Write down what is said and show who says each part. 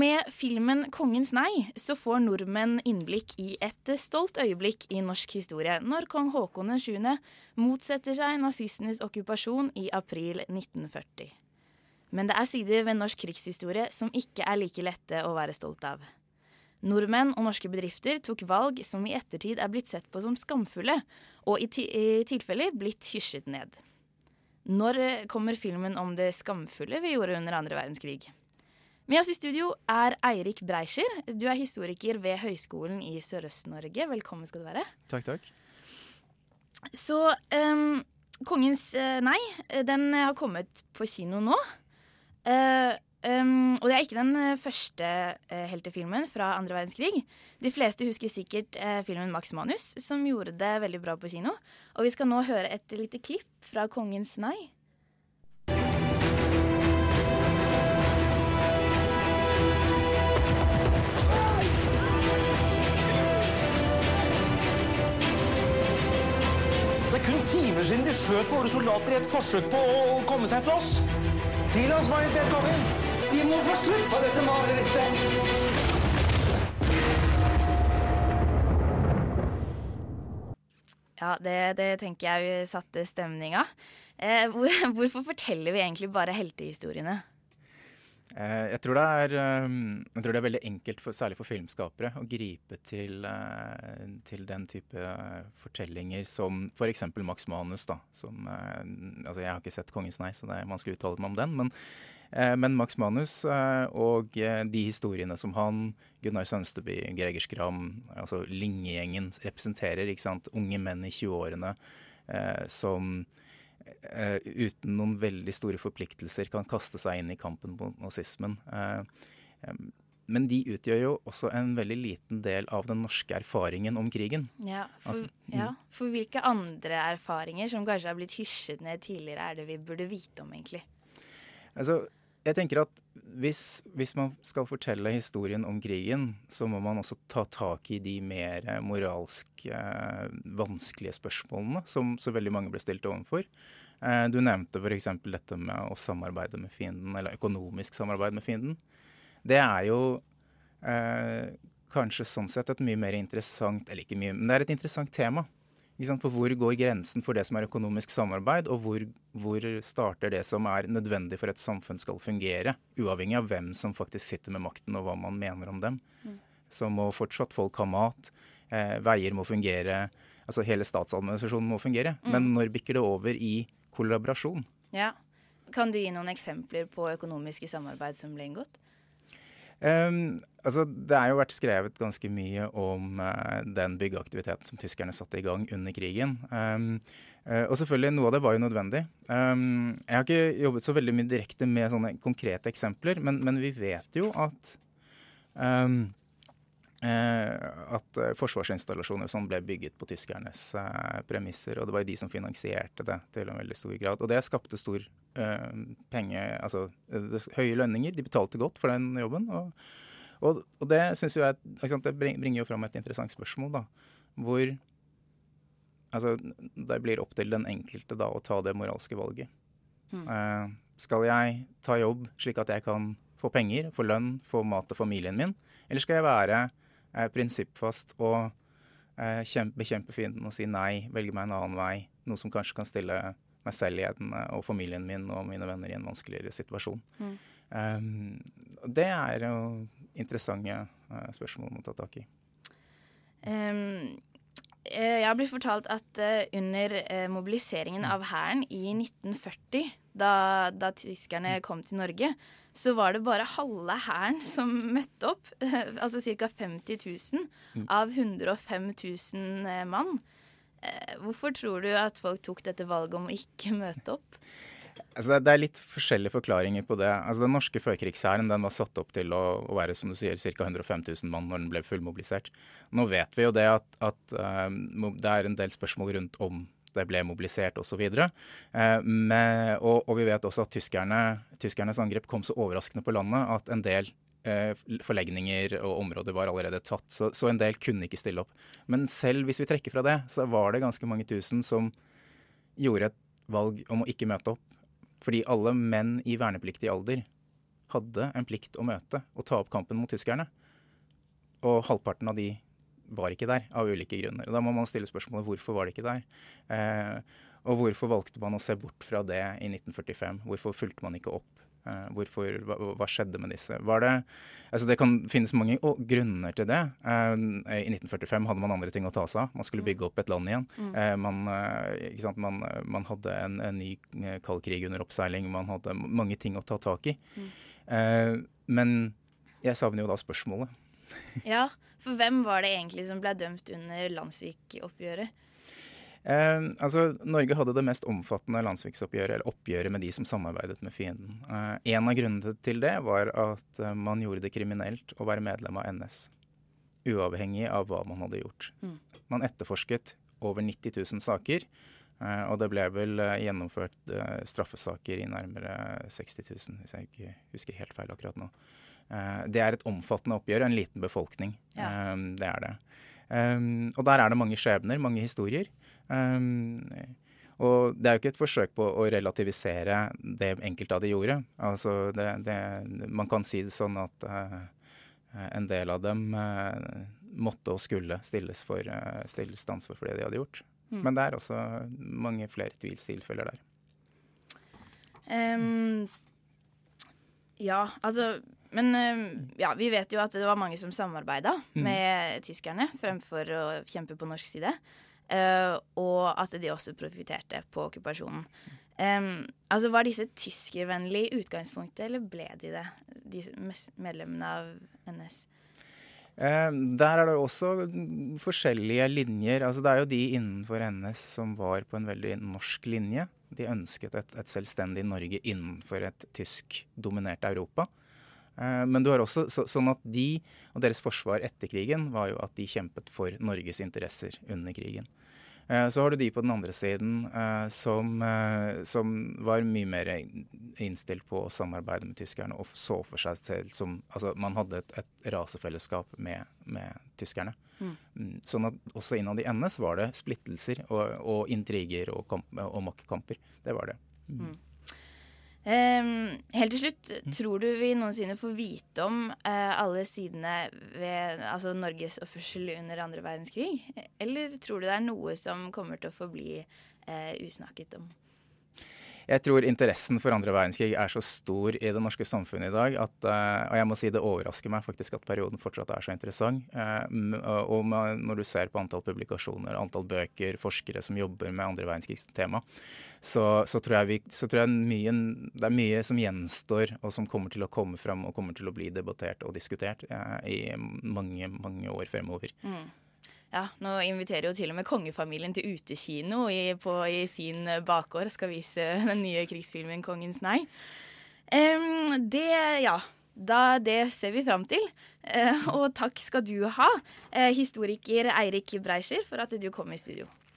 Speaker 1: Med filmen 'Kongens nei' så får nordmenn innblikk i et stolt øyeblikk i norsk historie, når kong Haakon 7. motsetter seg nazistenes okkupasjon i april 1940. Men det er sider ved norsk krigshistorie som ikke er like lette å være stolt av. Nordmenn og norske bedrifter tok valg som i ettertid er blitt sett på som skamfulle, og i, i tilfeller blitt hysjet ned. Når kommer filmen om det skamfulle vi gjorde under andre verdenskrig? Med oss i studio er Eirik Breischer. Du er historiker ved Høgskolen i Sørøst-Norge. Velkommen skal du være.
Speaker 2: Takk, takk.
Speaker 1: Så um, Kongens uh, nei, den har kommet på kino nå. Uh, um, og det er ikke den første uh, heltefilmen fra andre verdenskrig. De fleste husker sikkert filmen Max Manus, som gjorde det veldig bra på kino. Og vi skal nå høre et lite klipp fra Kongens nei.
Speaker 3: Er timer siden de skjøt våre soldater i et forsøk på å komme seg til oss. Til Hans Majestet Kongen. Vi må få slutt på dette marerittet.
Speaker 1: Ja, det, det tenker jeg satte stemninga. Eh, hvor, hvorfor forteller vi egentlig bare heltehistoriene?
Speaker 2: Eh, jeg, tror er, eh, jeg tror det er veldig enkelt, for, særlig for filmskapere, å gripe til, eh, til den type fortellinger som f.eks. Max Manus. da, som, eh, altså Jeg har ikke sett 'Kongens nei', så det er vanskelig å uttale meg om den. Men, men Max Manus og de historiene som han, Gunnar Sønsteby, Greger Skram, altså Linge-gjengen representerer, unge menn i 20-årene eh, som uten noen veldig store forpliktelser kan kaste seg inn i kampen mot nazismen. Eh, men de utgjør jo også en veldig liten del av den norske erfaringen om krigen.
Speaker 1: Ja, for,
Speaker 2: Altså, mm.
Speaker 1: ja, for hvilke andre erfaringer som kanskje har blitt hysjet ned tidligere, er det vi burde vite om, egentlig?
Speaker 2: Altså, jeg tenker at hvis, hvis man skal fortelle historien om krigen, så må man også ta tak i de mer eh, moralsk eh, vanskelige spørsmålene som så veldig mange ble stilt overfor. Eh, du nevnte f.eks. dette med å samarbeide med fienden, eller økonomisk samarbeid med fienden. Det er jo eh, kanskje sånn sett et mye mer interessant Eller ikke mye, men det er et interessant tema. På hvor går grensen for det som er økonomisk samarbeid, og hvor, hvor starter det som er nødvendig for et samfunn skal fungere, uavhengig av hvem som faktisk sitter med makten og hva man mener om dem. Så må fortsatt folk ha mat, eh, veier må fungere, altså hele statsadministrasjonen må fungere. Men når bikker det over i kollaborasjon?
Speaker 1: Ja. Kan du gi noen eksempler på økonomiske samarbeid som ble inngått?
Speaker 2: Um, altså, det er jo vært skrevet ganske mye om uh, den byggeaktiviteten som tyskerne satte i gang under krigen. Um, uh, og selvfølgelig, noe av det var jo nødvendig. Um, jeg har ikke jobbet så veldig mye direkte med sånne konkrete eksempler, men, men vi vet jo at eh, at forsvarsinstallasjoner sånn ble bygget på tyskernes eh, premisser, og det var jo de som finansierte det til en veldig stor grad. Og det skapte stor penge, altså eh, høye lønninger. De betalte godt for den jobben. Og, og, og det synes jo jeg, sant, det bringer jo fram et interessant spørsmål, da. Hvor altså, det blir opp til den enkelte da å ta det moralske valget. Eh, skal jeg ta jobb slik at jeg kan få penger, få lønn, få mat til familien min? Eller skal jeg være uh, prinsippfast og uh, kjempe, bekjempe fienden og si nei, velge meg en annen vei? Noe som kanskje kan stille meg selv en, eh, og familien min og mine venner i en vanskeligere situasjon. Eh, det er jo interessante uh, spørsmål å ta tak i.
Speaker 1: Eh, jeg har blitt fortalt at uh, under uh, mobiliseringen av hæren i 1940, da, da tyskerne kom til Norge, så var det bare halve hæren som møtte opp. altså ca. 50 000 av 105 000 eh, mann. Eh, hvorfor tror du at folk tok dette valget om å ikke møte opp?
Speaker 2: Altså det, er litt forskjellige forklaringer på det. Altså Den norske førkrigshæren var satt opp til å, være som du sier, ca. 105 000 mann når den ble fullmobilisert. Nå vet vi jo det at, at eh, det er en del spørsmål rundt om det ble mobilisert osv. Uh, og, og vi vet også at tyskerne, tyskernes angrep kom så overraskende på landet at en del eh, forlegninger og områder var allerede tatt. Så, så en del kunne ikke stille opp. Men selv hvis vi trekker fra det, så var det ganske mange tusen som gjorde et valg om å ikke møte opp. Fordi alle menn i vernepliktig alder hadde en plikt å møte og ta opp kampen mot tyskerne. Og halvparten av de var ikke der, av ulike grunner. Og Da må man stille spørsmålet hvorfor var de ikke der. Eh, og hvorfor valgte man å se bort fra det i 1945? Hvorfor fulgte man ikke opp? Eh, hvorfor, hva, hva, skjedde med disse? Var det, altså det kan finnes mange grunner til det. Uh, I 1945 hadde man andre ting å ta seg av. Man skulle bygge opp et land igjen. Mm. Uh, man, eh, man, man, hadde en, en ny kald krig under oppseiling. Man hadde mange ting å ta tak i. Mm. Men jeg savner jo da spørsmålet.
Speaker 1: ja, for hvem var det egentlig som ble dømt under Landsvik-oppgjøret?
Speaker 2: Eh, altså, Norge hadde det mest omfattende landsviksoppgjøret, eller oppgjøret med de som samarbeidet med fienden. Eh, en av grunnene til det var at eh, man gjorde det kriminelt å være medlem av NS. Uavhengig av hva man hadde gjort. Mm. Man etterforsket over 90 000 saker. Eh, og det ble vel eh, gjennomført eh, straffesaker i nærmere 60 000, hvis jeg ikke husker helt feil akkurat nå. Eh, det er et omfattende oppgjør, en liten befolkning. Ja. Det er det. Eh, og der er det mange skjebner, mange historier. og det er jo ikke et forsøk på å relativisere det enkelte av de gjorde. Altså det, det, man kan si det sånn at en del av dem måtte og skulle stilles for stilles stans for det de hadde gjort. Mm. Men det er også mange flere tvilstilfeller der. Um,
Speaker 1: ja, altså men eh, ja, vi vet jo at det var mange som samarbeida mm. med tyskerne fremfor å kjempe på norsk side. Uh, og at de også profiterte på okkupasjonen. Um, altså Var disse tyskervennlige i utgangspunktet, eller ble de det, de medlemmene av NS?
Speaker 2: Uh, der er det også forskjellige linjer. Altså Det er jo de innenfor NS som var på en veldig norsk linje. De ønsket et, et selvstendig Norge innenfor et tysk-dominert Europa. Eh, men du har også så, sånn at de og deres forsvar etter krigen var jo at de kjempet for Norges interesser under krigen. Eh, så har du de på den andre siden eh, som, som var mye mer innstilt på å samarbeide med tyskerne og så for seg selv som Altså man hadde et, et rasefellesskap med, med tyskerne. Mm. mm. Sånn at også innad i NS var det splittelser og, og intriger og, kamp, og maktkamper. Det var det. Mm.
Speaker 1: Um, helt til slutt, mm. tror du vi noensinne får vite om uh, alle sidene ved altså Norges oppførsel under andre verdenskrig? Eller tror du det er noe som kommer til å forbli uh, usnakket om?
Speaker 2: Jeg tror interessen for andre verdenskrig er så stor i det norske samfunnet i dag at uh, Og jeg må si det overrasker meg faktisk at perioden fortsatt er så interessant. Uh, og når du ser på antall publikasjoner, antall bøker, forskere som jobber med andre verdenskrigs-tema, så, så, tror jeg, vi, så tror jeg mye, det er mye som gjenstår, og som kommer til å komme fram og kommer til å bli debattert og diskutert uh, i mange, mange år fremover. Mm.
Speaker 1: Ja, nå inviterer jo til og med kongefamilien til utekino i, på, i sin bakgård. Skal vise den nye krigsfilmen 'Kongens nei'. Um, det, ja. Da, det ser vi fram til. Uh, og takk skal du ha, uh, historiker Eirik Breischer, for at du kom i studio.